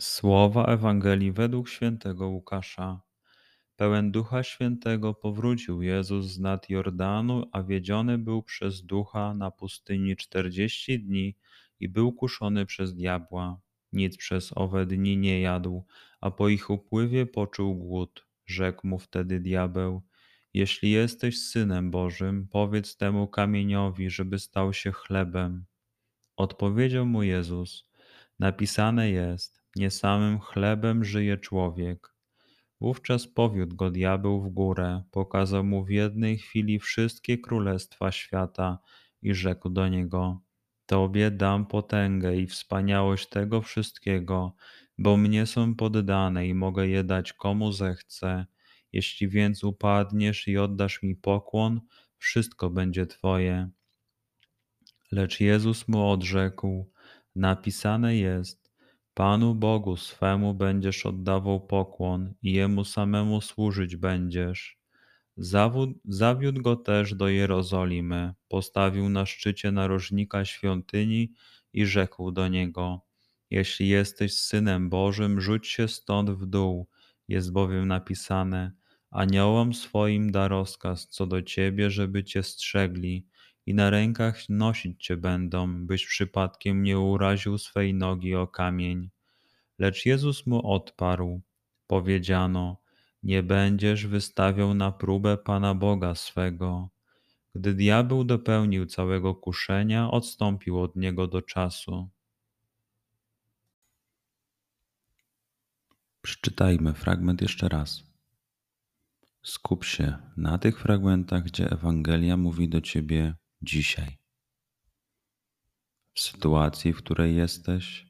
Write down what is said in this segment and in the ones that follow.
Słowa Ewangelii według świętego Łukasza. Pełen Ducha Świętego powrócił Jezus z nad Jordanu, a wiedziony był przez Ducha na pustyni czterdzieści dni i był kuszony przez diabła. Nic przez owe dni nie jadł, a po ich upływie poczuł głód. Rzekł mu wtedy diabeł: Jeśli jesteś synem Bożym, powiedz temu kamieniowi, żeby stał się chlebem. Odpowiedział mu Jezus: Napisane jest nie samym chlebem żyje człowiek. Wówczas powiódł go diabeł w górę, pokazał mu w jednej chwili wszystkie królestwa świata i rzekł do niego: Tobie dam potęgę i wspaniałość tego wszystkiego, bo mnie są poddane i mogę je dać komu zechcę. Jeśli więc upadniesz i oddasz mi pokłon, wszystko będzie Twoje. Lecz Jezus mu odrzekł: Napisane jest, Panu Bogu swemu będziesz oddawał pokłon i Jemu samemu służyć będziesz. Zawód, zawiódł go też do Jerozolimy, postawił na szczycie narożnika świątyni i rzekł do niego: Jeśli jesteś synem Bożym, rzuć się stąd w dół, jest bowiem napisane: Aniołom swoim da rozkaz co do ciebie, żeby cię strzegli, i na rękach nosić cię będą, byś przypadkiem nie uraził swej nogi o kamień. Lecz Jezus mu odparł: Powiedziano: Nie będziesz wystawiał na próbę Pana Boga swego. Gdy diabeł dopełnił całego kuszenia, odstąpił od niego do czasu. Przeczytajmy fragment jeszcze raz. Skup się na tych fragmentach, gdzie Ewangelia mówi do ciebie dzisiaj. W sytuacji, w której jesteś,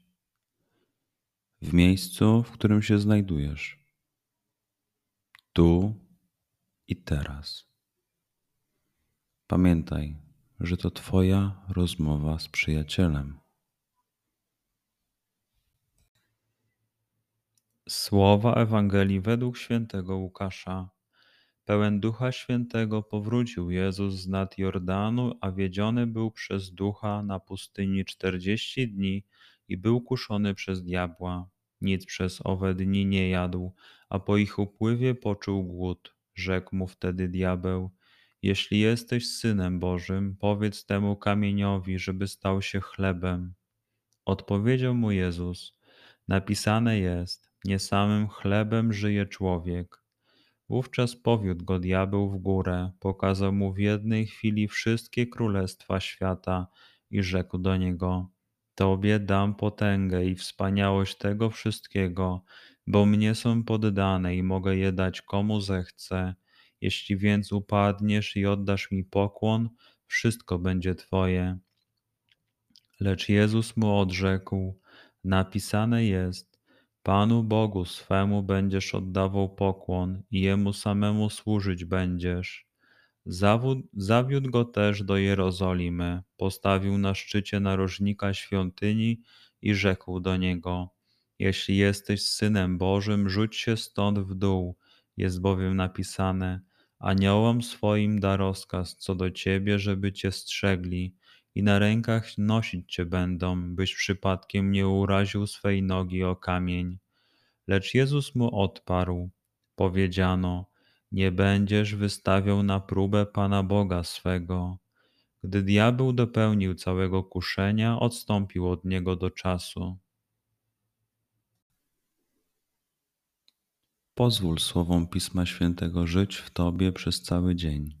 w miejscu, w którym się znajdujesz. Tu i teraz. Pamiętaj, że to Twoja rozmowa z przyjacielem. Słowa Ewangelii według świętego Łukasza. Pełen Ducha Świętego powrócił Jezus z nad Jordanu, a wiedziony był przez Ducha na pustyni czterdzieści dni i był kuszony przez diabła. Nic przez owe dni nie jadł, a po ich upływie poczuł głód. Rzekł mu wtedy diabeł: Jeśli jesteś synem Bożym, powiedz temu kamieniowi, żeby stał się chlebem. Odpowiedział mu Jezus: Napisane jest: Nie samym chlebem żyje człowiek. Wówczas powiódł go diabeł w górę, pokazał mu w jednej chwili wszystkie królestwa świata i rzekł do niego: Tobie dam potęgę i wspaniałość tego wszystkiego, bo mnie są poddane i mogę je dać komu zechcę. Jeśli więc upadniesz i oddasz mi pokłon, wszystko będzie Twoje. Lecz Jezus mu odrzekł: Napisane jest: Panu Bogu swemu będziesz oddawał pokłon i jemu samemu służyć będziesz. Zawód, zawiódł go też do Jerozolimy, postawił na szczycie narożnika świątyni i rzekł do niego: Jeśli jesteś synem Bożym, rzuć się stąd w dół. Jest bowiem napisane: Aniołom swoim da rozkaz co do ciebie, żeby cię strzegli, i na rękach nosić cię będą, byś przypadkiem nie uraził swej nogi o kamień. Lecz Jezus mu odparł: Powiedziano: Nie będziesz wystawiał na próbę Pana Boga swego. Gdy diabeł dopełnił całego kuszenia, odstąpił od niego do czasu. Pozwól słowom Pisma Świętego żyć w Tobie przez cały dzień.